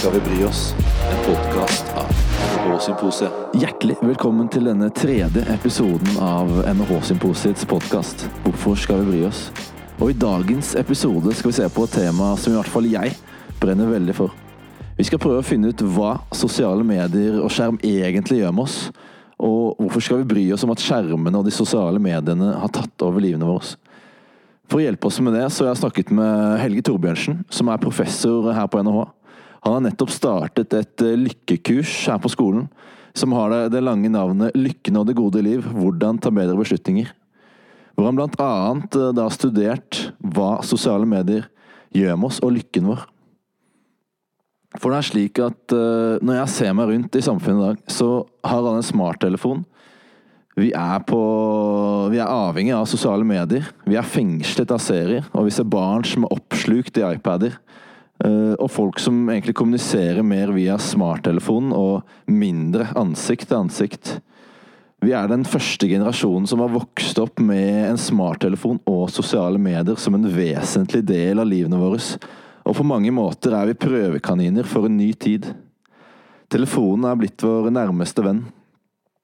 skal vi bry oss? En podkast av NHH-symposiet. Hjertelig velkommen til denne tredje episoden av NHH-symposiets podkast. Hvorfor skal vi bry oss? Og I dagens episode skal vi se på et tema som i hvert fall jeg brenner veldig for. Vi skal prøve å finne ut hva sosiale medier og skjerm egentlig gjør med oss. Og hvorfor skal vi bry oss om at skjermene og de sosiale mediene har tatt over livene våre. For å hjelpe oss med det, så har jeg snakket med Helge Torbjørnsen, som er professor her på NHH. Han har nettopp startet et eh, lykkekurs her på skolen, som har det, lange navnet 'Lykken og det gode liv hvordan ta bedre beslutninger'. Hvor han blant annet eh, har studert hva sosiale medier gjør med oss og lykken vår. For det er slik at uh, når jeg ser meg rundt i samfunnet i dag, så har alle en smarttelefon. Vi er, på, vi er avhengig av sosiale medier. Vi er fengslet av serier, og vi ser barn som er oppslukt i iPader. Uh, og folk som egentlig kommuniserer mer via smarttelefonen og mindre ansikt til ansikt. Vi er den første generasjonen som har vokst opp med en smarttelefon og sosiale medier som en vesentlig del av livene våre og på mange måter er vi prøvekaniner for en ny tid. Telefonen er blitt vår nærmeste venn.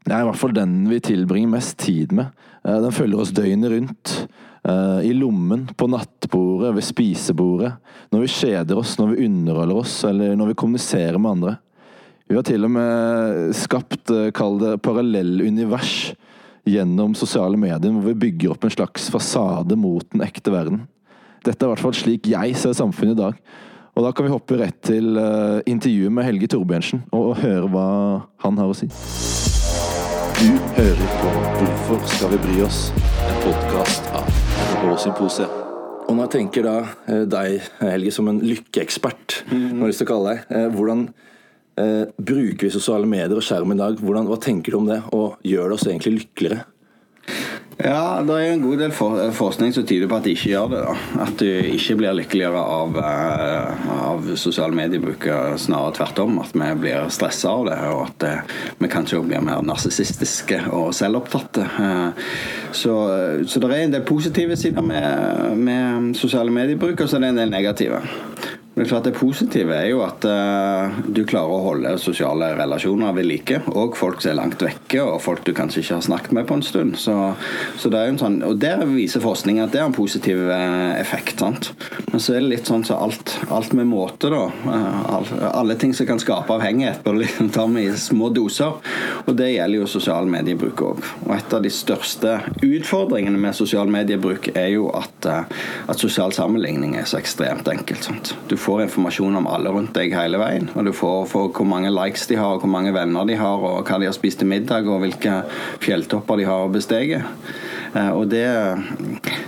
Det er i hvert fall den vi tilbringer mest tid med. Eh, den følger oss døgnet rundt. Eh, I lommen, på nattbordet, ved spisebordet. Når vi kjeder oss, når vi underholder oss, eller når vi kommuniserer med andre. Vi har til og med skapt, eh, kall det, parallellunivers gjennom sosiale medier, hvor vi bygger opp en slags fasade mot den ekte verden. Dette er i hvert fall slik jeg ser samfunnet i dag. Og da kan vi hoppe rett til uh, intervjuet med Helge Torbjørnsen og, og, høre hva han har å si. Du hører på Hvorfor skal vi bry oss? En podkast av NHH-symposiet. Og når jeg tenker da eh, deg, Helge, som en lykkeekspert, mm. har lyst til å kalle deg, eh, hvordan eh, bruker vi sosiale medier og skjerm i dag? Hvordan, hva tenker du om det, og gjør det oss egentlig lykkeligere? Ja, det er en god del forskning som tyder på at de ikke gjør det. da. At du ikke blir lykkeligere av, eh, av sosiale mediebruk, snarere tvert om. At vi blir stressa av det, og at eh, vi kanskje òg blir mer narsissistiske og selvopptatte. Eh, så, så det er en del positive sider med, med sosiale mediebruk, og så er det en del negative. Er klart det positive er jo at uh, du klarer å holde sosiale relasjoner ved like. Og folk som er langt vekke, og folk du kanskje ikke har snakket med på en stund. Så, så det er jo en sånn, Og der viser forskning at det har en positiv uh, effekt. sant? Men så er det litt sånn så alt, alt med måte, da. Uh, alle ting som kan skape avhengighet, bør liksom ta med i små doser. Og det gjelder jo sosial mediebruk òg. Og et av de største utfordringene med sosial mediebruk er jo at, at sosial sammenligning er så ekstremt enkelt. sant? Du får informasjon om alle rundt deg hele veien. Og du får, får hvor mange likes de har, hvor mange venner de har, og hva de har spist til middag, og hvilke fjelltopper de har besteget. bestege. og det,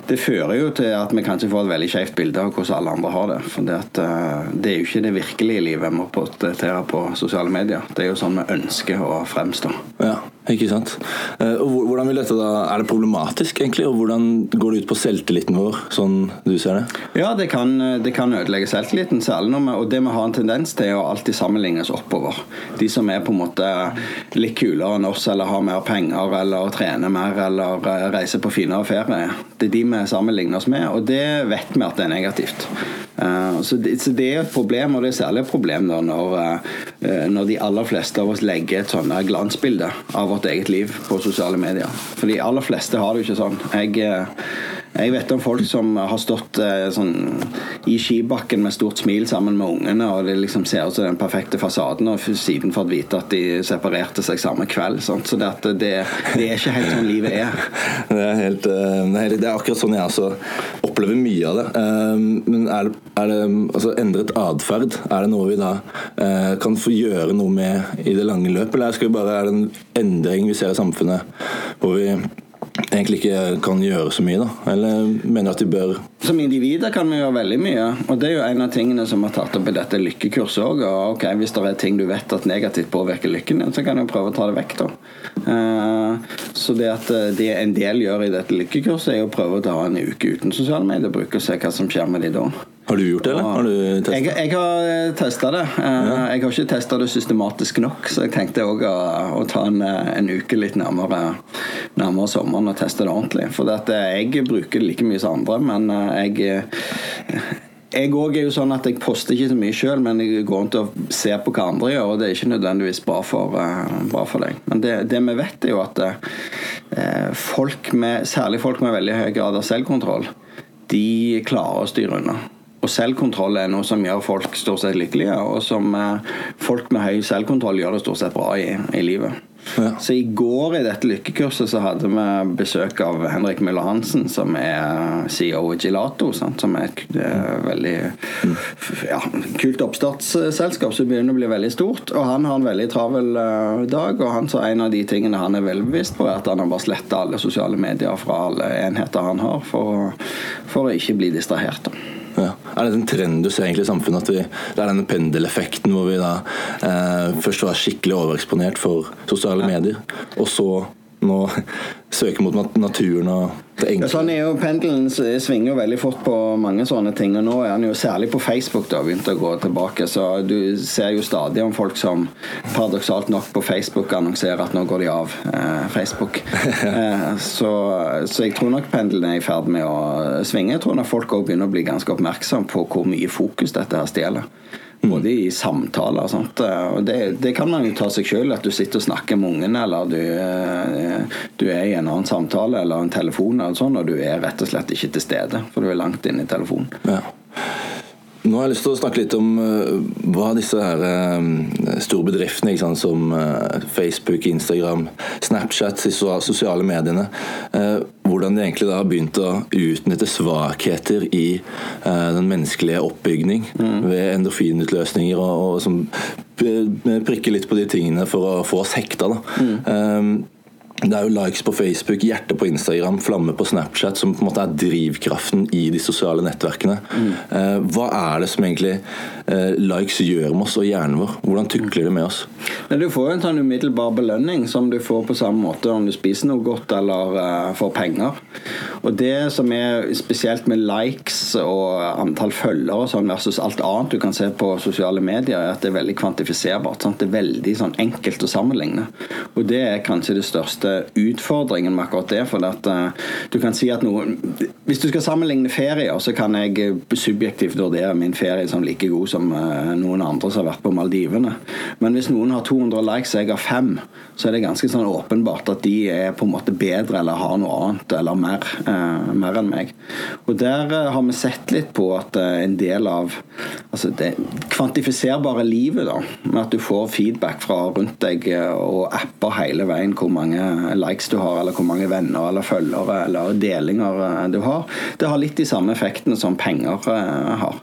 det, fører jo til at vi kanskje får et veldig skjevt bilde av hvordan alle andre har det. For det, eh, det er jo ikke det virkelige livet vi portretterer på sosiale medier. Det er jo sånn vi ønsker å fremstå. Ja, ikke sant. Eh, og hvordan vil dette da, Er det problematisk, egentlig? Og hvordan går det ut på selvtilliten vår, sånn du ser det? Ja, det kan, det kan ødelegge selvtilliten, særlig når vi, og det vi har en tendens til, er å alltid sammenlignes oppover. De som er på en måte litt kulere enn oss, eller har mer penger, eller trener mer, eller reiser på finere ferie. Det er de vi sammenligner oss med, og det vet vi at det er negativt. Så, det, så, det, er et problem, og det er særlig et problem da når, når de aller fleste av oss legger et sånt glansbilde av vårt eget liv på sosiale medier. For de aller fleste har det jo ikke sånn. Jeg uh, jeg vet om folk som har stått eh, sånn, i skibakken med stort smil sammen med ungene, og det liksom ser ut som den perfekte fasaden, og siden fått vite at de separerte seg samme kveld. Sånt. Så det, det, det, er ikke helt sånn livet er. Det er, helt, eh, det er akkurat sånn jeg også opplever mye av det. Eh, men er det, er det altså endret atferd? Er det noe vi da eh, kan få gjøre noe med i det lange løp, eller skal vi bare, er det en endring vi ser i samfunnet hvor vi egentlig ikke kan gjøre så mye, da? Eller mener at de bør Som individer kan vi gjøre veldig mye. Og det er jo en av tingene som har tatt opp i dette lykkekurset òg. Ok, hvis det er ting du vet at negativt påvirker lykken din, så kan du prøve å ta det vekk, da. Eh, så det at eh, det en del gjør i dette lykkekurset, er å prøve å ta en uke uten sosiale mediebruk og se hva som skjer med de da. Har du gjort det, eller? Har du jeg, jeg, har eh, testa det. Eh. Jeg har ikke testa det systematisk nok, så jeg tenkte òg å, å, ta en, eh, en, uke litt nærmere, nærmere sommeren og teste det ordentlig. For jeg bruker det like mye som andre, men jeg jeg òg er jo sånn at jeg poster ikke så mye sjøl, men jeg går rundt og ser på hva andre gjør, og det er ikke nødvendigvis bra for, bra for deg. Men det, det, vi vet, er jo at folk med, særlig folk med veldig høy grad av selvkontroll, de klarer å styre unna. Og selvkontroll er noe som gjør folk stort sett lykkelige, og som uh, folk med høy selvkontroll gjør det stort sett bra i, i livet. Ja. Så i går i dette lykkekurset så hadde vi besøk av Henrik Møller Hansen, som er CEO i Gelato. Sant? Som er et veldig ja, kult oppstartsselskap som begynner å bli veldig stort. Og han har en veldig travel uh, dag, og han sa en av de tingene han er veldig bevisst på, er at han har bare sletta alle sosiale medier fra alle enheter han har, for, for å ikke bli distrahert. Ja. Er det en trend du ser egentlig i samfunnet? at vi, Det er denne pendeleffekten hvor vi da eh, først var skikkelig overeksponert for sosiale medier, og så nå søker mot naturen og det enkle. Ja, sånn er jo Pendelen svinger jo veldig fort på mange sånne ting. Og nå er han jo særlig på Facebook da begynt å gå tilbake. Så du ser jo stadig om folk som paradoksalt nok på Facebook annonserer at nå går de av eh, Facebook. eh, så, så, jeg tror nok pendelen er i ferd med å svinge. Jeg tror nok folk òg begynner å bli ganske oppmerksom på hvor mye fokus dette her stjeler. Både i samtaler og sånt. Og det, det, kan man jo ta seg sjøl, at du sitter og snakker med ungen, eller du, eh, du, er i en annen samtale eller en telefon, eller sånn, og du er rett og slett ikke til stede, for du er langt inne i telefonen. Ja. Nå har jeg lyst til å snakke litt om uh, hva disse her uh, store bedriftene sant, som uh, Facebook, Instagram, Snapchat, de sosiale mediene Hvordan de egentlig da har begynt å utnytte svakheter i den menneskelige oppbygning mm. ved endorfinutløsninger og, og som prikker litt på de tingene for å få oss hekta. da. Mm. Det er jo likes på Facebook, hjerte på Instagram, flamme på Snapchat som på en måte er drivkraften i de sosiale nettverkene. Mm. Hva er det som egentlig eh, likes gjør med oss og hjernen vår? Hvordan tukler det med oss? Du får jo en sånn umiddelbar belønning som du får på samme måte om du spiser noe godt eller uh, får penger. Og det som er spesielt med likes og antall følgere sånn versus alt annet du kan se på sosiale medier, er at det er veldig kvantifiserbart. Sant? Det er veldig sånn enkelt å sammenligne. Og det er kanskje det største utfordringen med akkurat det. For at uh, du kan si at noen Hvis du skal sammenligne ferier, så kan jeg eh, subjektivt vurdere min ferie som like god som uh, noen andre som har vært på Maldivene. Men hvis noen har 200 likes og jeg har fem, så er det ganske sånn åpenbart at de er på en måte bedre eller har noe annet eller mer, eh, mer enn meg. Og der har vi sett litt på at en del av altså det kvantifiserbare livet, da, med at du får feedback fra rundt deg og apper hele veien hvor mange likes du har, eller hvor mange venner eller følgere eller delinger eh, du har. Det har litt de samme effektene som penger eh, har.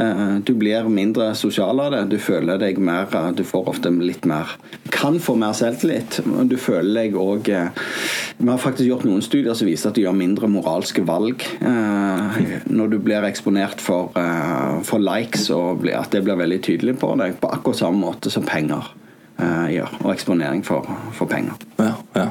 Eh, du blir mindre sosial av det. Du føler deg mer Du får ofte litt mer Kan få mer selvtillit. Du føler deg òg Vi har faktisk gjort noen studier som viser at du gjør mindre moralske valg når du blir eksponert for, for likes, og at det blir veldig tydelig på deg, på akkurat samme måte som penger gjør. Og eksponering for, for penger. Ja, ja.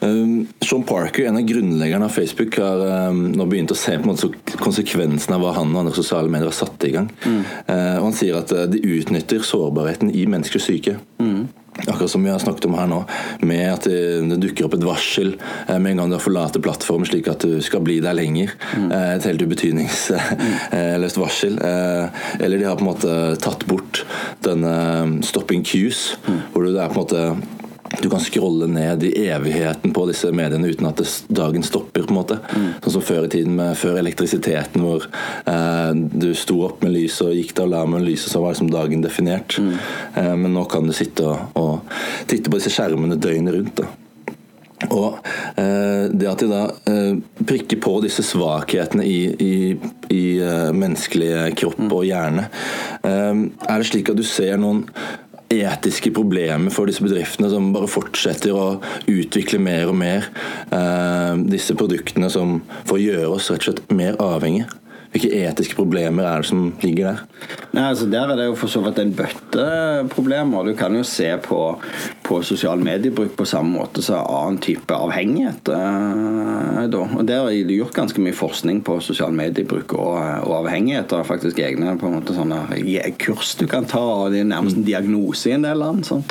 Um, Sean Parker, en av grunnleggerne av Facebook, har um, nå begynt å se på en måte konsekvensene av hva han og andre sosiale medier har satt i gang. Mm. Og Han sier at uh, de utnytter sårbarheten i menneskers syke. Mm. Akkurat som vi har snakket om her nå, med at det, det dukker opp et varsel med en gang du har forlater plattformen, slik at du skal bli der lenger. Mm. Et helt ubetydningsløst varsel. Eller de har på en måte tatt bort denne stopping cues, mm. hvor du er på en måte du kan scrolle ned i evigheten på disse mediene uten at dagen stopper. på en måte. Mm. Sånn som før i tiden, med, før elektrisiteten, hvor eh, du sto opp med lyset og gikk til med lyset, så var det som dagen definert. Mm. Eh, men nå kan du sitte og, og, titte på disse skjermene døgnet rundt. da. Og eh, det at de da eh, prikker på disse svakhetene i, i, i uh, menneskelig kropp mm. og hjerne, eh, er det slik at du ser noen etiske problemer for disse bedriftene som bare fortsetter å utvikle mer og mer eh, disse produktene som får gjøre oss rett og slett mer avhengige. Hvilke etiske problemer er det som ligger der? Nei, altså Der er det jo for så vidt en bøtte problemer. Du kan jo se på, på sosial mediebruk på samme måte som annen type avhengighet. Eh, da. Og Der er det gjort ganske mye forskning på sosial mediebruk og, og avhengighet. Det er faktisk egne på en måte sånne kurs du kan ta, og det er nærmest en diagnose i en del land. Sånn.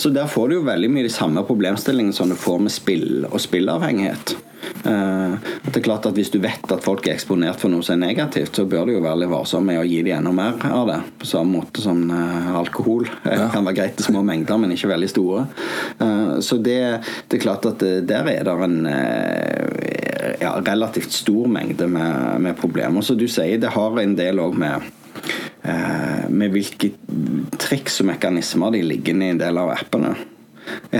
Så der får du jo veldig mye de samme problemstillingene som du får med spill og spillavhengighet. Eh, det er klart at Hvis du vet at folk er eksponert for noe som er negativt, så bør du jo være litt varsom med å gi dem enda mer av det. På samme måte som eh, alkohol. Det Ja. kan være greit i små mengder, men ikke veldig store. Eh, så det, det er klart at det, der er det en eh, ja, relativt stor mengde med, med problemer. Så du sier det har en del òg med eh, med hvilke triks og mekanismer de ligger i en del av appene.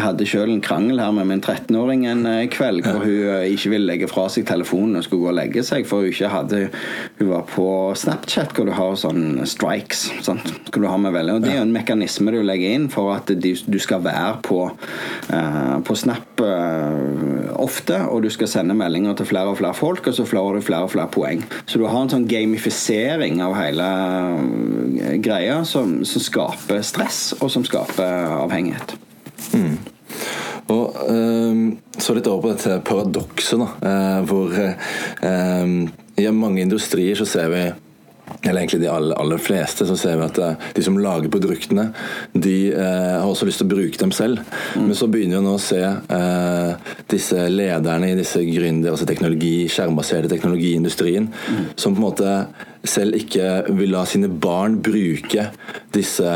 Hadde sjøl en krangel her med min 13-åring en eh, kveld hvor hun eh, ikke ville legge fra seg telefonen og skulle gå og legge seg, for hun ikke hadde Hun var på Snapchat hvor du har sånn strikes. Sant? Skal du ha med veldig, og Det er jo en mekanisme du legger inn for at du skal være på, eh, på Snap ofte, og du skal sende meldinger til flere og flere folk, og så får du flere og flere poeng. Så du har en sånn gamifisering av hele greia som, som skaper stress, og som skaper avhengighet. Og ehm, så litt over på dette paradokset, da. eh, hvor ehm, i mange industrier så ser vi eller egentlig de aller, aller fleste, så ser vi at eh, de som lager produktene, de eh, har også lyst til å bruke dem selv. Men så begynner vi nå å se eh, disse lederne i disse gründer, altså teknologi, skjermbaserte teknologiindustrien, som på en måte selv ikke vil la sine barn bruke disse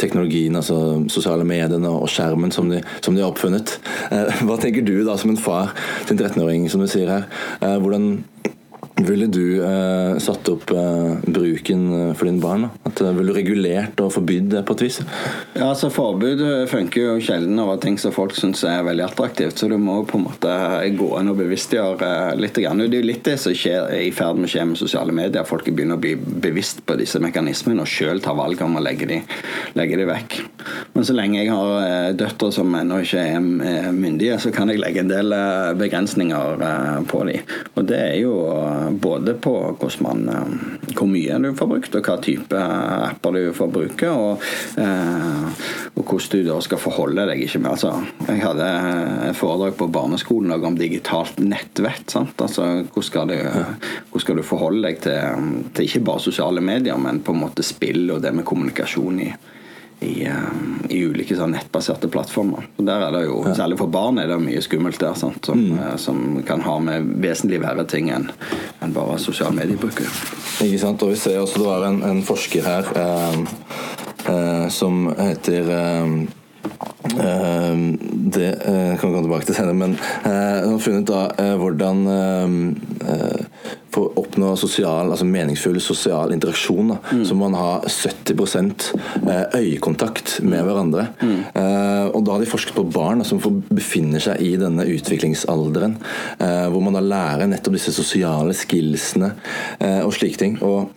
teknologiene, altså sosiale mediene og skjermen som de, som de har oppfunnet. Eh, hva tenker du da som en far til en 13-åring, som du sier her? Eh, hvordan ville du eh, satt opp eh, bruken eh, for dine barn? At, eh, ville du regulert og forbydd det på et vis? Ja, altså Forbud funker jo sjelden over ting som folk syns er veldig attraktivt. Så du må på en måte gå inn og bevisstgjøre litt. Grann. Det er jo litt det som skjer er i ferd med å skje med sosiale medier. Folk begynner å bli bevisst på disse mekanismene og sjøl tar valg om å legge de, legge de vekk. Men så lenge jeg har eh, døtre som ennå ikke er eh, myndige, så kan jeg legge en del eh, begrensninger eh, på de. Og det er jo eh, både på man, eh, hvor mye du får brukt, og hva type apper du får bruke, og, eh, og hvordan du da skal forholde deg. ikke med. Altså, jeg hadde et foredrag på barneskolen om digitalt nettvett. sant? Altså, hvordan skal du, hvordan skal du forholde deg til, til ikke bare sosiale medier, men på en måte spill og det med kommunikasjon i i, eh, i ulike sånn nettbaserte plattformer. Og der er det jo, Særlig for barn er det mye skummelt der, sant? Som, mm. som kan ha med vesentlig verre ting enn en bare sosiale mediebruk. Ikke sant? Og vi ser også det var en, en forsker her eh, eh, som heter eh, eh, det eh, kan vi komme tilbake til senere, men eh, han har funnet da eh, hvordan eh, eh, For å oppnå sosial, altså meningsfull sosial interaksjon, da, så må man ha 70 eh, øyekontakt med hverandre. Eh, og da har de forsket på barn da, som befinner seg i denne utviklingsalderen, Uh, hvor man da lærer nettopp disse sosiale skillsene uh, og slike ting. og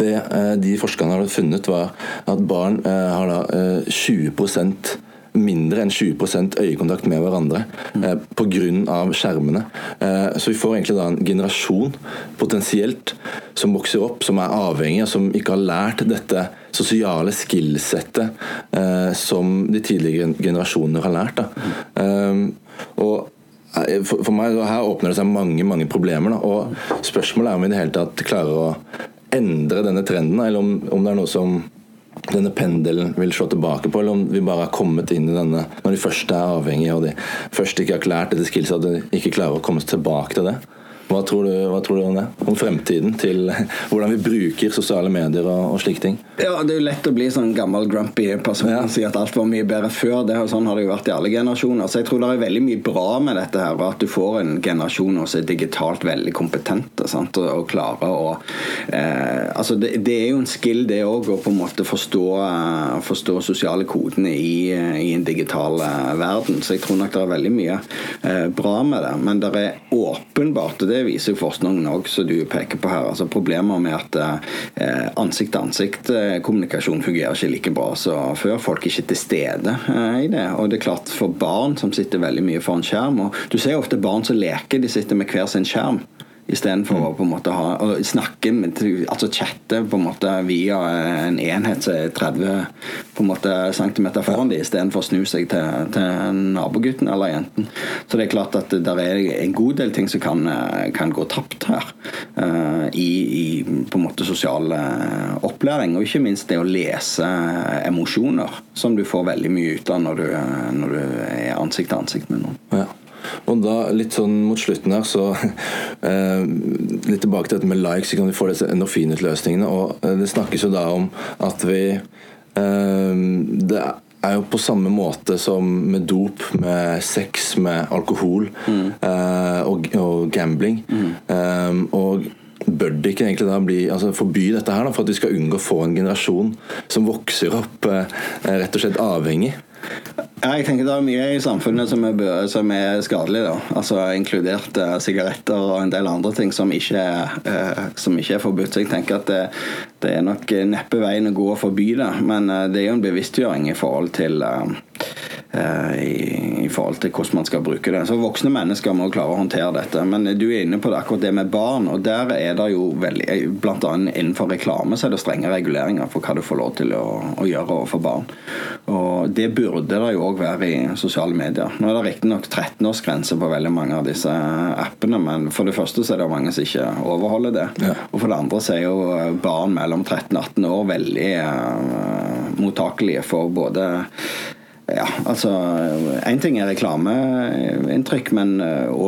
det eh, de forskerne har funnet, var at barn eh, har da eh, 20% mindre enn 20% øyekontakt med hverandre eh, pga. skjermene. Eh, så vi får egentlig da en generasjon potensielt som vokser opp, som er avhengig, og som ikke har lært dette sosiale skillsettet eh, som de tidligere generasjoner har lært. Eh, og eh, for, for meg, Her åpner det seg mange mange problemer. Da, og Spørsmålet er om vi i det hele tatt klarer å endre denne trenden, eller om, om det er noe som denne pendelen vil slå tilbake på, eller om vi bare har kommet inn i denne når de først er avhengige og de først ikke har lært dette skillset, at de ikke klarer å komme tilbake til det. Hva tror, du, hva tror du om det? Om fremtiden til hvordan vi bruker sosiale medier og, og slike ting? Ja, Det er jo lett å bli sånn gammel grumpy person Ja. og si at alt var mye bedre før. det Sånn har det jo vært i alle generasjoner. Så jeg tror det er veldig mye bra med dette. her, og At du får en generasjon som er digitalt veldig kompetente sant, og, og klarer å eh, altså det, det er jo en skill, det òg, å på en måte forstå, eh, forstå sosiale kodene i, eh, i en digital eh, verden. Så jeg tror nok det er veldig mye eh, bra med det. Men det er åpenbart, og det viser jo forskningen òg, som du peker på her, altså problemer med at eh, ansikt-til-ansikt-kommunikasjon fungerer ikke like bra som før. Folk er ikke til stede eh, i det. Og det er klart for barn som sitter veldig mye foran skjerm og Du ser ofte barn som leker, de sitter med hver sin skjerm. Istedenfor å på en måte ha, å snakke altså chatte på en måte via en enhet som er 30 på en måte centimeter foran dem, istedenfor å snu seg til, til nabogutten eller jenten. Så det er klart at det er en god del ting som kan, kan gå tapt her. Uh, I, I på en måte sosial eh, opplæring, og ikke minst det å lese emosjoner, som du får veldig mye ut av når du, når du er ansikt til ansikt med noen. Ja. Og da, litt sånn mot slutten her, så eh, Litt tilbake til dette med likes, så kan vi få disse endorfinutløsningene. Og eh, det snakkes jo da om at vi eh, Det er jo på samme måte som med dop, med sex, med alkohol eh, og, og gambling. Eh, og bør det ikke egentlig da bli, altså forby dette her da, for at vi skal unngå å få en generasjon som vokser opp eh, rett og slett avhengig? Ja, jeg tenker Det er mye i samfunnet som er, som er skadelig. da. Altså Inkludert uh, sigaretter og en del andre ting som ikke, eh, som ikke er forbudt. Så jeg tenker at det, det er nok neppe veien å gå å forby det. Men uh, det er jo en bevisstgjøring i forhold til eh, i, i forhold til hvordan man skal bruke det. Så Voksne mennesker må klare å håndtere dette. Men du er inne på det, akkurat det med barn. og Der er det jo veldig Blant annet innenfor reklame så er det strenge reguleringer for hva du får lov til å, å gjøre overfor barn. Og Det burde det jo òg være i sosiale medier. Nå er det riktignok 13-årsgrense på veldig mange av disse appene, men for det første så er det mange som ikke overholder det. Ja. Og for det andre så er jo barn mellom 13 og 18 år veldig eh, mottakelige for både ja, altså Én ting er reklameinntrykk, men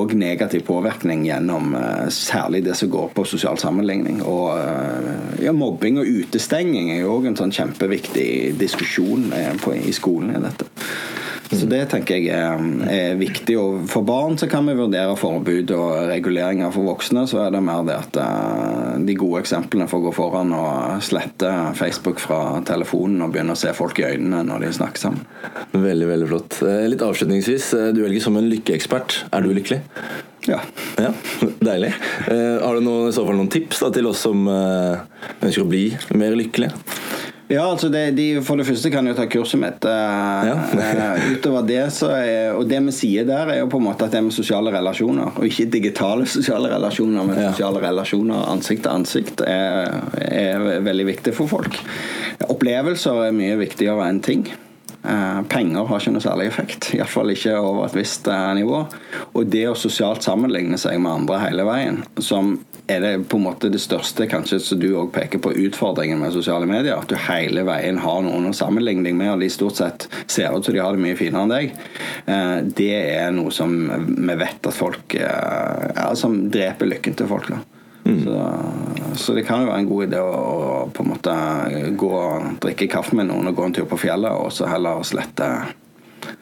òg negativ påvirkning gjennom eh, særlig det som går på sosial sammenligning. Og eh, ja, mobbing og utestenging er jo òg en sånn kjempeviktig diskusjon eh, i skolen i dette. Så det tenker jeg er, er viktig. Og for barn så kan vi vurdere forbud og reguleringer. For voksne så er det mer det at eh, de gode eksemplene får gå foran og slette Facebook fra telefonen og begynne å se folk i øynene når de snakker sammen. Veldig, veldig flott. Eh, Litt avslutningsvis, eh, du velger som en lykkeekspert. Er du lykkelig? Ja. Ja, deilig. Eh, har du noen, i så fall noen tips da, til oss som ønsker å bli mer lykkelige? Ja, altså det, de, For det første kan jo ta kurset mitt. eh, Ja. eh, utover det så er, Og det vi sier der, er jo på en måte at det er med sosiale relasjoner. Og ikke digitale sosiale relasjoner, men Ja. sosiale relasjoner ansikt til ansikt er, er veldig viktig for folk. Opplevelser er mye viktigere enn ting. Eh, Penger har ikke noe særlig effekt, iallfall ikke over et visst nivå. Og det å sosialt sammenligne seg med andre hele veien, som er det på en måte det største kanskje som du også peker på utfordringen med sosiale medier. At du hele veien har noen å sammenligne med, og de stort sett ser ut som de har det mye finere enn deg. Eh, Det er noe som vi vet at folk eh, ja, Som dreper lykken til folk. da så, så det kan jo være en god idé å, å på en måte gå og drikke kaffe med noen og gå en tur på fjellet, og så heller slette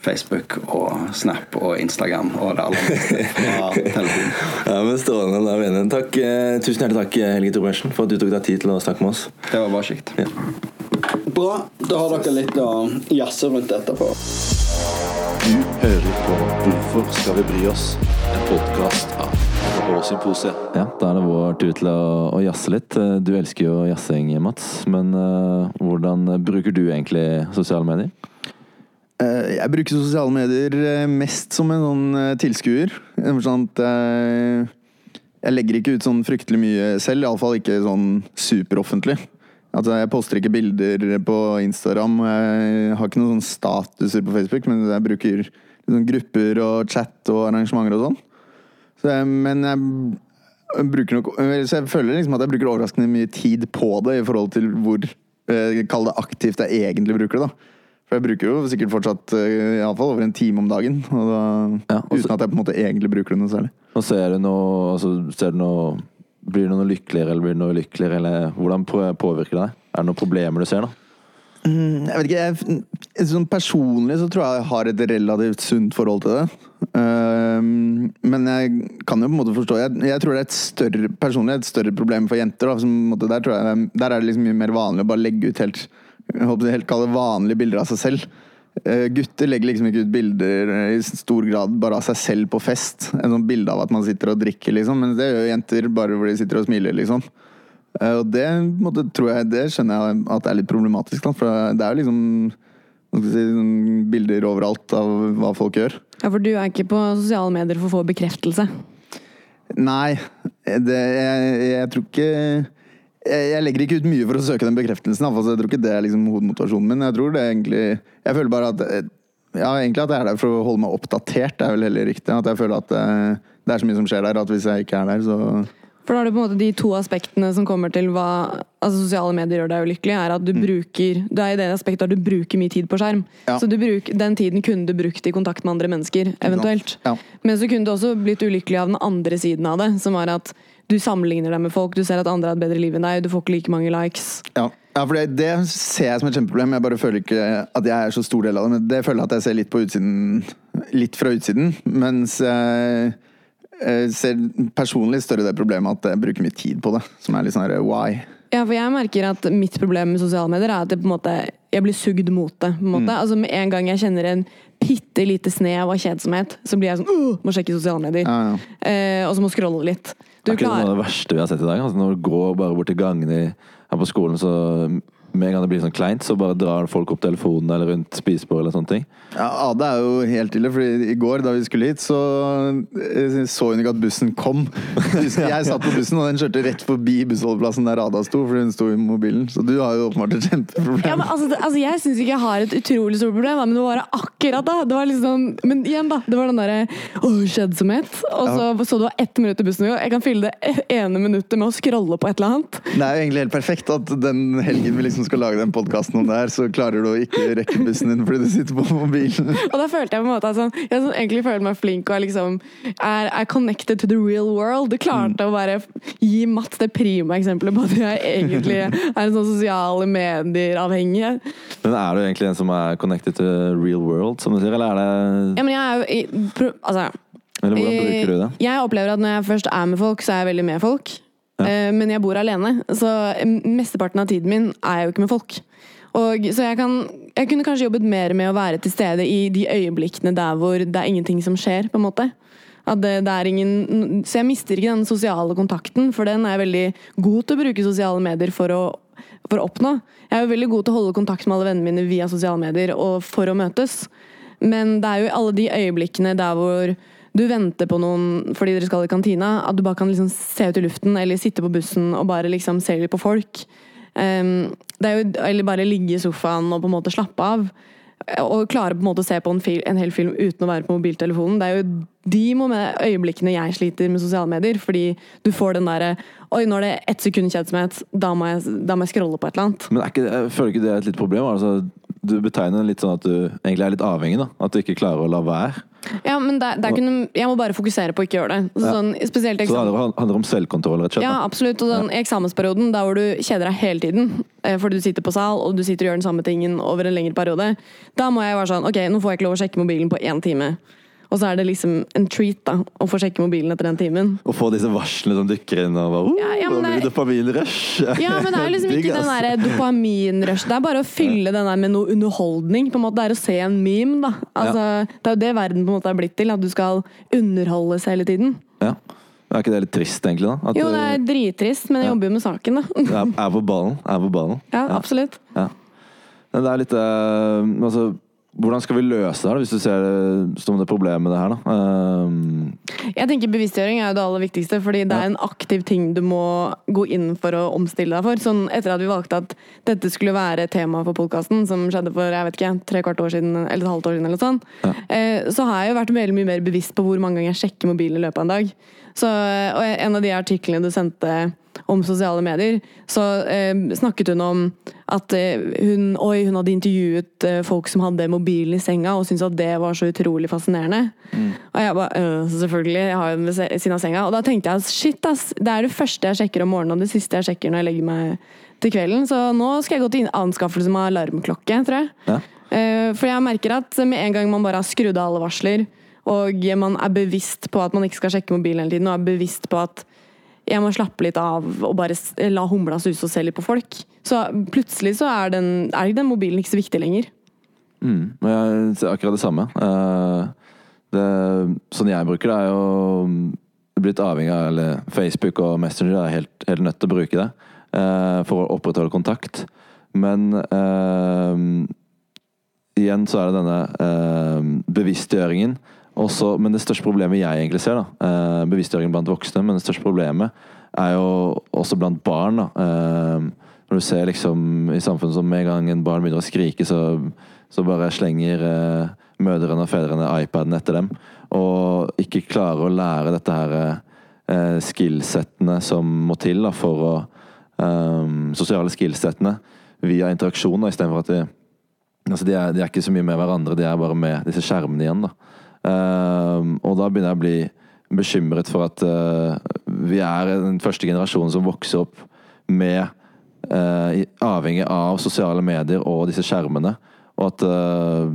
Facebook og Snap og Instagram og det aller meste fra telefonen. Ja, men Strålende. Da. Takk, eh, tusen hjertelig takk, Helge Torbjørnsen for at du tok deg tid til å snakke med oss. Det var bare kjekt. Ja. Bra. Da har dere litt å jazze rundt etterpå. Du hører på Hvorfor skal vi bry oss? En podkast av Symposiet. Ja, da er det vår tur til å, å jazze litt. Eh, Du elsker jo jazzing, Mats. Men uh, hvordan bruker du egentlig sosiale medier? Eh, Jeg bruker sosiale medier eh, mest som en sånn eh, tilskuer. Sånn eh, jeg legger ikke ut sånn fryktelig mye selv, iallfall ikke sånn superoffentlig. Altså, jeg poster ikke bilder på Instagram, jeg har ikke noen sånne statuser på Facebook, men jeg bruker liksom grupper og chat og arrangementer og sånn. Så jeg, men jeg bruker nok Så jeg føler liksom at jeg bruker overraskende mye tid på det i forhold til hvor Kall det aktivt jeg egentlig bruker det. da For jeg bruker jo sikkert fortsatt eh, i alle fall over en time om dagen. Og da, Ja, og så- uten at jeg på en måte egentlig bruker det noe særlig. Og ser du noe, altså, ser du noe Blir du noe lykkeligere eller blir du noe lykkeligere? Eller hvordan påvirker det deg? Er det noen problemer du ser, da? Jeg vet ikke, jeg, sånn Personlig så tror jeg jeg har et relativt sunt forhold til det. Um, men jeg kan jo på en måte forstå Jeg, jeg tror det er et større personlig et større problem for jenter. Da, som, måte, der, tror jeg, der er det liksom mye mer vanlig å bare legge ut helt jeg håper helt kalle vanlige bilder av seg selv. Eh, gutter legger liksom ikke ut bilder i stor grad bare av seg selv på fest. En sånn bilde av at man sitter og drikker, liksom. Men det gjør jenter bare hvor de sitter og smiler, liksom. Eh, Og det, måte, tror jeg, det skjønner jeg at det er litt problematisk. For det er jo liksom si, sånn bilder overalt av hva folk gjør. Ja, for du er ikke på sosiale medier for å få bekreftelse. Nei, det, jeg, jeg tror ikke jeg, legger ikke ut mye for å søke den bekreftelsen. i hvert fall, så Jeg tror ikke det er liksom hovedmotivasjonen min. Jeg tror det er egentlig Jeg føler bare at Ja, egentlig at jeg er der for å holde meg oppdatert. Det er vel heller riktig. At jeg føler at det, det er så mye som skjer der, at hvis jeg ikke er der, så For da er det på en måte de to aspektene som kommer til hva altså sosiale medier gjør deg ulykkelig, er at du bruker Du er i det aspektet at du bruker mye tid på skjerm. Ja. Så du bruk, den tiden kunne du brukt i kontakt med andre mennesker, eventuelt. Ja. Men så kunne du også blitt ulykkelig av den andre siden av det, som var at du sammenligner deg med folk, du ser at andre har et bedre liv enn deg, du får ikke like mange likes. Ja, ja for det, det ser jeg som et kjempeproblem. Jeg bare føler ikke at jeg er så stor del av det. Men det føler jeg at jeg ser litt på utsiden Litt fra utsiden. Mens jeg, jeg ser personlig større det problemet at jeg bruker mye tid på det. Som er litt sånn her why? Ja, for jeg merker at mitt problem med sosiale medier er at jeg, på en måte, jeg blir sugd mot det. på en måte. Altså Med en gang jeg kjenner en bitte lite snev av kjedsomhet, så blir jeg sånn Må sjekke sosiale medier. Ja, ja. Eh, og så må scrolle litt. Du er ikke noe av det verste vi har sett i dag? Altså, når du går bare bort til gangene her på skolen, så med en gang det blir sånn kleint, så bare drar folk opp telefonen eller rundt spisebordet eller sånne ting. Ja, Ade er jo helt ille, fordi i går da vi skulle hit, så eh, så hun ikke at bussen kom. Jeg satt på bussen, og den kjørte rett forbi bussholdeplassen der Ada sto, fordi hun sto i mobilen. Så du har jo åpenbart et kjempeproblem. ja, men altså, altså Jeg syns ikke jeg har et utrolig stort problem, men det var akkurat da. Det var liksom, men igjen, da. Det var den derre åh, kjedsomhet. Og så så du var ett minutt i bussen. og Jeg kan fylle det ene minuttet med å scrolle på et eller annet. Det er jo egentlig helt perfekt at den helgen vi liksom skal lage den podkasten om det her, så klarer du å ikke rekke bussen din fordi du sitter på mobilen. Og da følte jeg på en måte at sånn, jeg sånn, egentlig føler meg flink og er liksom er, er connected to the real world. Du klarte å bare gi Mats det prima eksempelet på at jeg egentlig er en sånn sosiale medier-avhengig. Men er du egentlig en som er connected to real world, som du sier, eller er det Ja, men jeg er jo altså, Eller hvordan bruker du det? Jeg opplever at når jeg først er med folk, så er jeg veldig med folk. Eh, Men jeg bor alene, så mesteparten av tiden min er jeg jo ikke med folk. Og, så jeg, kan, jeg kunne kanskje jobbet mer med å være til stede i de øyeblikkene der hvor det er ingenting som skjer. på en måte. Det, det ingen, så jeg mister ikke den sosiale kontakten, for den er jeg veldig god til å bruke sosiale medier for å, for å oppnå. Jeg er jo veldig god til å holde kontakt med alle vennene mine via sosiale medier og for å møtes. Men det er jo alle de øyeblikkene der hvor du venter på noen fordi dere skal i kantina, at du bare kan liksom se ut i luften eller sitte på bussen og bare liksom se litt på folk. Um, det er jo, eller bare ligge i sofaen og på en måte slappe av. Og klare på en måte å se på en, fil, en hel film uten å være på mobiltelefonen. Det er jo de med øyeblikkene jeg sliter med sosiale medier. Fordi du får den derre Oi, nå er det ett sekund kjedsomhet. Da da må jeg scrolle på et eller annet. Men ikke, jeg føler ikke det er et litt problem? Altså, du betegner litt sånn at du egentlig er litt avhengig. da At du ikke klarer å la være. Ja, men det, det noe, Jeg må bare fokusere på å ikke gjøre det. Så Sånn, spesielt Så det handler, om selvkontroll, rett og slett. Ja, absolutt. Og den eksamensperioden der hvor du kjeder deg hele tiden eh, fordi du sitter på sal og du sitter og gjør den samme tingen over en lengre periode, da må jeg være sånn Ok, nå får jeg ikke lov å sjekke mobilen på én time. Og så er det liksom en treat da å få sjekke mobilen etter den timen. Og få disse varslene som dykker inn og bare, oh, Ja, ja, det- er... dopaminrush. Ja, men det er liksom ikke den der dopaminrush. Det er bare å fylle den der med noe underholdning. på en måte. Det er å se en meme, da. Altså, Det er jo det verden på en måte er blitt til. At du skal underholdes hele tiden. Ja. Er ikke det litt trist, egentlig? da? At Jo, det er drittrist, men jeg jobber jo med saken, da. er, er på ballen. Er på ballen. Ja, absolutt. Ja. Men det er litt øh, Altså, hvordan skal vi løse det her, hvis du ser det som det problemet med det her? da? Um... Jeg tenker Bevisstgjøring er jo det aller viktigste, fordi det er en aktiv ting du må gå inn for å omstille deg for. Sånn Etter at vi valgte at dette skulle være tema for podkasten, som skjedde for jeg vet ikke, tre kvart år siden eller et halvt år siden, eller noe sånt, eh, så har jeg jo vært veldig mye mer bevisst på hvor mange ganger jeg sjekker mobilen i løpet av en dag. Så, og en av de artiklene du sendte om sosiale medier, så eh, snakket hun om at eh, hun, oi, hun hadde intervjuet eh, folk som hadde mobilen i senga, og syntes at det var så utrolig fascinerende. Og jeg bare øh, Selvfølgelig, jeg har jo den ved siden av senga. Og da tenkte jeg shit, ass, det er det første jeg sjekker om morgenen, og det siste jeg sjekker når jeg legger meg til kvelden. Så nå skal jeg gå til anskaffelse med alarmklokke, tror jeg. Ja. Eh, For jeg merker at med en gang man bare har skrudd av alle varsler, og man er bevisst på at man ikke skal sjekke mobilen hele tiden, og er bevisst på at jeg må slappe litt av og bare la humla suse og se litt på folk, så plutselig så er, den, er den mobilen ikke så viktig lenger. Mm, jeg ser akkurat det samme. Eh, det, sånn jeg bruker det, er jo blitt avhengig av eller Facebook og Messenger. Er helt, helt nødt til å bruke det eh, for å opprettholde kontakt. Men eh, igjen så er det denne bevisstgjøringen. Også, men det største problemet jeg egentlig ser, da, eh, bevisstgjøringen blant voksne, men det største problemet er jo også blant barn. da, eh, når du ser liksom i samfunnet som med en gang en barn begynner å skrike, så, så bare slenger eh, mødrene og fedrene iPaden etter dem. Og ikke klarer å lære dette her skillsettene som må til da, for å um, Sosiale skillsettene via interaksjon, istedenfor at de Altså, de er, de er ikke så mye med hverandre, de er bare med disse skjermene igjen. da. Ehm, og da begynner jeg å bli bekymret for at eh, vi er den første generasjonen som vokser opp med eh, Avhengig av sosiale medier og disse skjermene. Og at eh,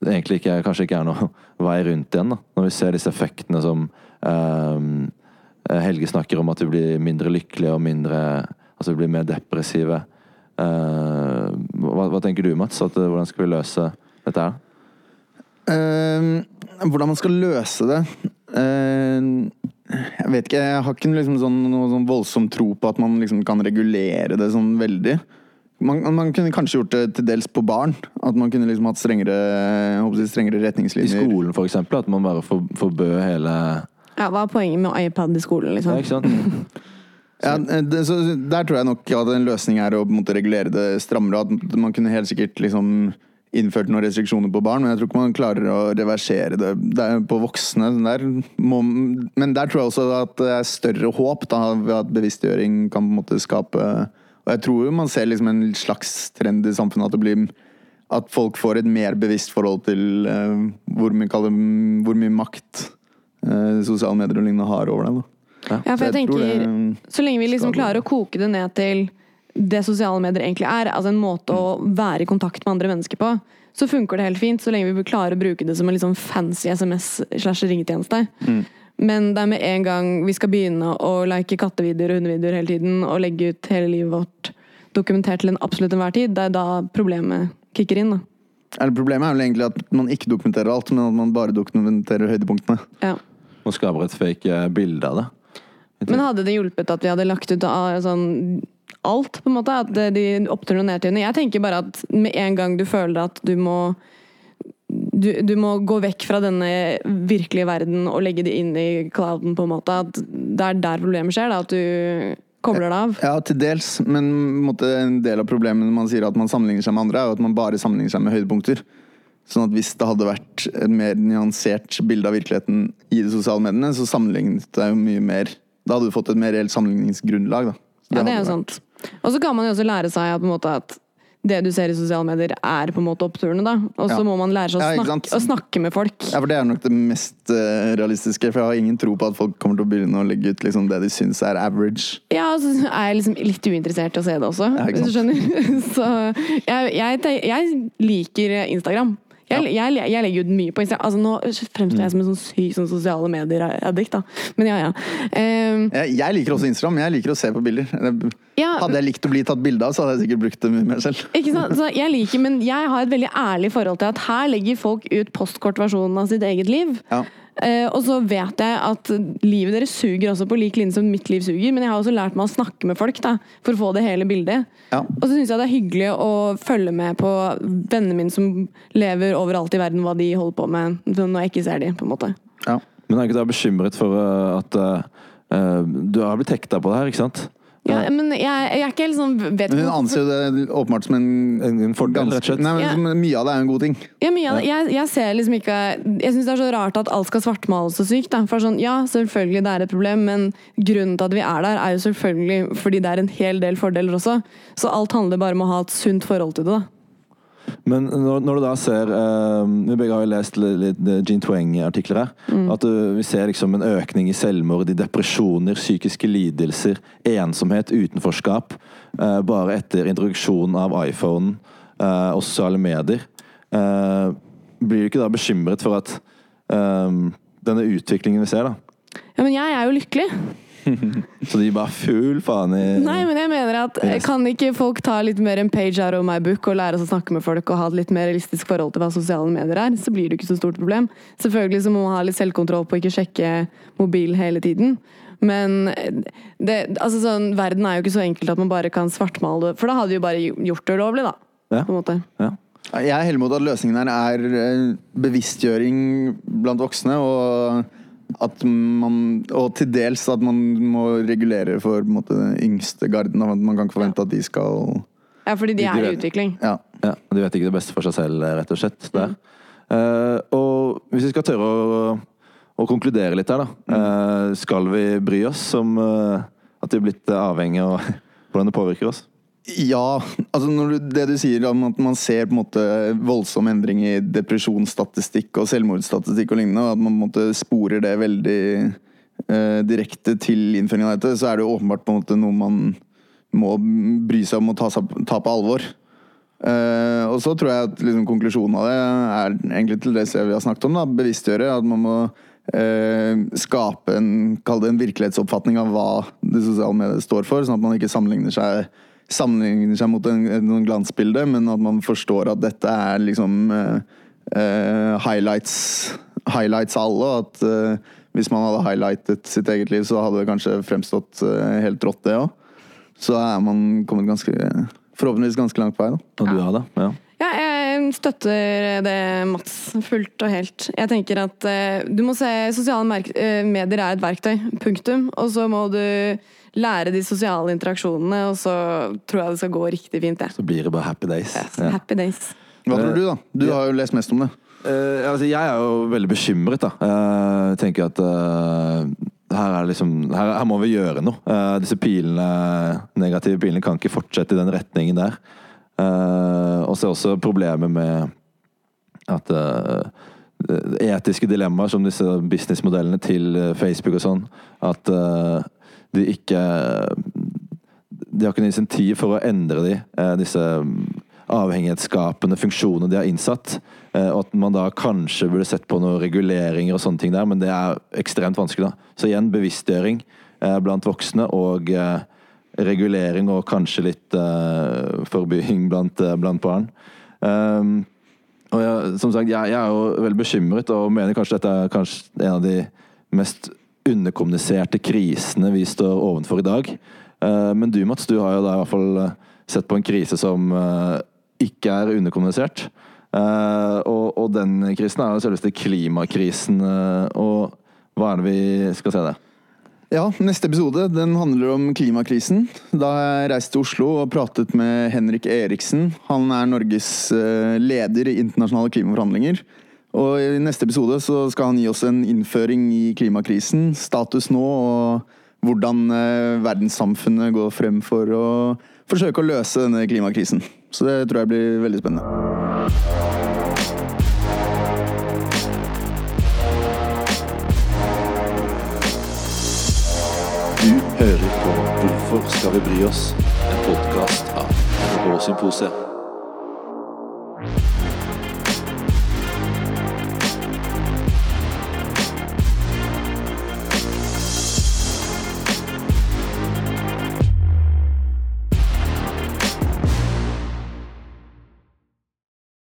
det egentlig ikke, kanskje ikke er noe vei rundt igjen. da. Når vi ser disse effektene som ehm, Helge snakker om, at vi blir mindre lykkelige og mindre Altså vi blir mer depressive. Uh, hva, hva tenker du, Mats? At, eh, hvordan skal vi løse dette her? Eh, hvordan man skal løse det Eh, Jeg vet ikke. Jeg har ikke liksom sånn, noe sånn voldsom tro på at man liksom kan regulere det sånn veldig. Man, man kunne kanskje gjort det til dels på barn. At man kunne liksom hatt strengere, jeg håper å si, I skolen, for eksempel, at man bare for, forbød hele Ja, Hva er poenget med iPad i skolen, Ja, liksom? ikke sant? Ja, det, så der tror jeg nok at en løsning er å på en måte regulere det strammere. At man kunne helt sikkert liksom innført noen restriksjoner på barn, men jeg tror ikke man klarer å reversere det, det på voksne. Der må, men der tror jeg også at det er større håp da, ved at bevisstgjøring kan på en måte skape Og jeg tror jo man ser liksom en slags trend i samfunnet at det blir at folk får et mer bevisst forhold til uh, hvor, mye, kaller, hvor mye makt uh, sosiale medier og lignende har over det. Da. Ja, for jeg jeg tenker det- Så lenge vi liksom klarer å koke det ned til det sosiale medier egentlig er, altså en måte å være i kontakt med andre mennesker på, så funker det helt fint, så lenge vi klarer å bruke det som en sånn fancy SMS slash ringetjeneste. Men det er med en gang vi skal begynne å like kattevideoer og hundevideoer hele tiden, og legge ut hele livet vårt dokumentert til en absolutt enhver tid, det er da problemet kicker inn. da. Eller Problemet er vel egentlig at man ikke dokumenterer alt, men at man bare dokumenterer høydepunktene. Ja. Og skaper et fake eh, bilde av det. Men hadde det hjulpet at vi hadde lagt ut ah, sånn alt, på en måte? At de opptur og nedturene? Jeg tenker bare at med en gang du føler at du må du, du må gå vekk fra denne virkelige verden og legge det inn i clouden, på en måte. At det er der problemet skjer. Da, at du kobler det av. Ja, til dels, men en del av problemet når man sier at man sammenligner seg med andre, er jo at man bare sammenligner seg med høydepunkter. Sånn at hvis det hadde vært et mer nyansert bilde av virkeligheten i de sosiale mediene, så sammenlignet det jo mye mer Da hadde du fått et mer reelt sammenligningsgrunnlag, da. Ja, det er jo sant. Og så kan man jo også lære seg at, måte, at det du ser i sosiale medier, er på en måte oppturene, da. Og så Ja. må man lære seg å snakke, ja, å snakke med folk. Ja, for det er nok det mest uh, realistiske. For jeg har ingen tro på at folk kommer til å begynne å legge ut liksom, det de syns er average. Ja, og så er jeg liksom litt uinteressert i å se det også, Ja, hvis du skjønner. Så jeg, jeg, jeg liker Instagram. Jeg, jeg, jeg legger ut mye på Instagram. Altså, nå fremstår jeg som en sånn syk sånn sosiale medier-addict, da. Men ja, ja. Um, Jeg, jeg liker også Instagram, men jeg liker å se på bilder. Ja Hadde jeg likt å bli tatt bilde av, så hadde jeg sikkert brukt det mye mer selv. ikke sant? Så jeg liker, men jeg har et veldig ærlig forhold til at her legger folk ut postkortversjonen av sitt eget liv. Ja. Eh, og så vet jeg at livet deres suger også på lik linje som mitt liv suger, men jeg har også lært meg å snakke med folk da, for å få det hele bildet. Ja. Og så syns jeg det er hyggelig å følge med på vennene mine som lever overalt i verden, hva de holder på med når jeg ikke ser de, på en måte. Ja. Men er ikke du bekymret for eh, at uh, eh, Du har blitt hekta på det her, ikke sant? Ja, men jeg, jeg er ikke helt sånn vet hun anser jo det åpenbart som en, En, en fordel, rett og slett. Nei, men Ja. Mye av det er jo en god ting. Ja, mye av det. Jeg, jeg ser liksom ikke Jeg syns det er så rart at alt skal svartmales så sykt. Da. For sånn, ja, selvfølgelig det er et problem, men grunnen til at vi er der, er jo selvfølgelig fordi det er en hel del fordeler også. Så alt handler bare om å ha et sunt forhold til det. da. Men når, når du da ser uh, Vi begge har jo lest litt, litt eh, Jean Tweng-artikler her. At du vi ser liksom en økning i selvmord, i depresjoner, psykiske lidelser, ensomhet, utenforskap. Uh, bare etter introduksjonen av iPhone eh, og sosiale medier. Eh, blir du ikke da bekymret for at eh, denne utviklingen vi ser, da Ja, Men jeg er jo lykkelig. Så de bare full faen i Nei, men jeg mener at eh, Kan ikke folk ta litt mer en page out of my book og lære oss å snakke med folk og ha et litt mer realistisk forhold til hva sosiale medier er, så blir det ikke så stort problem. Selvfølgelig så må man ha litt selvkontroll på å ikke sjekke mobil hele tiden. Men eh, det, altså sånn, verden er jo ikke så enkelt at man bare kan svartmale det. For da hadde vi jo bare gjort det ulovlig, da. Ja. På en måte. Ja. Jeg er heller mot at løsningen her er eh, bevisstgjøring blant voksne. Og at man Og til dels at man må regulere for på en måte, den yngste garden. At man kan ikke forvente at de skal Ja, fordi de De er i utvikling. Ja. Ja, De vet ikke det beste for seg selv, rett og slett. Mm. Uh, og hvis vi skal tørre å, å konkludere litt her, da. Uh, skal vi bry oss om uh, at vi er blitt avhengig av hvordan det påvirker oss? Ja, altså du, det du sier om at man ser på en måte voldsom endring i depresjonsstatistikk og selvmordsstatistikk og lignende, og at man på en måte sporer det veldig eh, direkte til innføringen av dette, så er det jo åpenbart på en måte noe man må bry seg om å ta, ta på alvor. Eh, og så tror jeg at liksom, konklusjonen av det er egentlig til det vi har snakket om. da, Bevisstgjøre. At man må eh, skape en, en virkelighetsoppfatning av hva det sosiale mediet står for, sånn at man ikke sammenligner seg sammenligner seg mot en, noen glansbilde, men at man forstår at dette er liksom eh, eh, highlights, highlights alle. Og at eh, hvis man hadde highlightet sitt eget liv, så hadde det kanskje fremstått eh, helt rått, det òg. Så er man kommet ganske Forhåpentligvis ganske langt på vei. da. Og du har det? Ja. Ja, jeg støtter det, Mats, fullt og helt. Jeg tenker at eh, du må se Sosiale eh, medier er et verktøy. Punktum. Og så må du lære de sosiale interaksjonene, og så tror jeg det skal gå riktig fint, jeg. Så blir det bare happy days. Ja. Happy days. Hva tror du, da? Du har jo lest mest om det. Uh, altså, jeg er jo veldig bekymret, da. Uh, jeg tenker at uh, her, er liksom, her, her må vi gjøre noe. Uh, disse pilene, negative pilene kan ikke fortsette i den retningen der. Eh, og så er også problemet med at eh, etiske dilemmaer som disse businessmodellene til eh, Facebook og sånn, at eh, de ikke De har ikke noe insentiv for å endre de, eh, disse avhengighetsskapende funksjonene de har innsatt. Eh, og at man da kanskje burde sett på noen reguleringer og sånne ting der, men det er ekstremt vanskelig. da. Så igjen bevisstgjøring eh, blant voksne og regulering og kanskje litt forbying blant, blant barn. Um, og jeg, som sagt, jeg, jeg er jo veldig bekymret og mener kanskje dette er kanskje en av de mest underkommuniserte krisene vi står ovenfor i dag. Eh, men du Mats, du har jo da i hvert fall eh, sett på en krise som eh, ikke er underkommunisert. Og, den krisen er jo selveste klimakrisen. og hva er det vi skal se det? Ja, neste episode den handler om klimakrisen. Da jeg reist til Oslo og pratet med Henrik Eriksen. Han er Norges leder i internasjonale klimaforhandlinger. Og i neste episode så skal han gi oss en innføring i klimakrisen, status nå og hvordan eh, verdenssamfunnet går frem for å forsøke å løse denne klimakrisen. Så det tror jeg blir veldig spennende. Du hører på Hvorfor skal vi bry oss? En podkast av NRK Symposiet.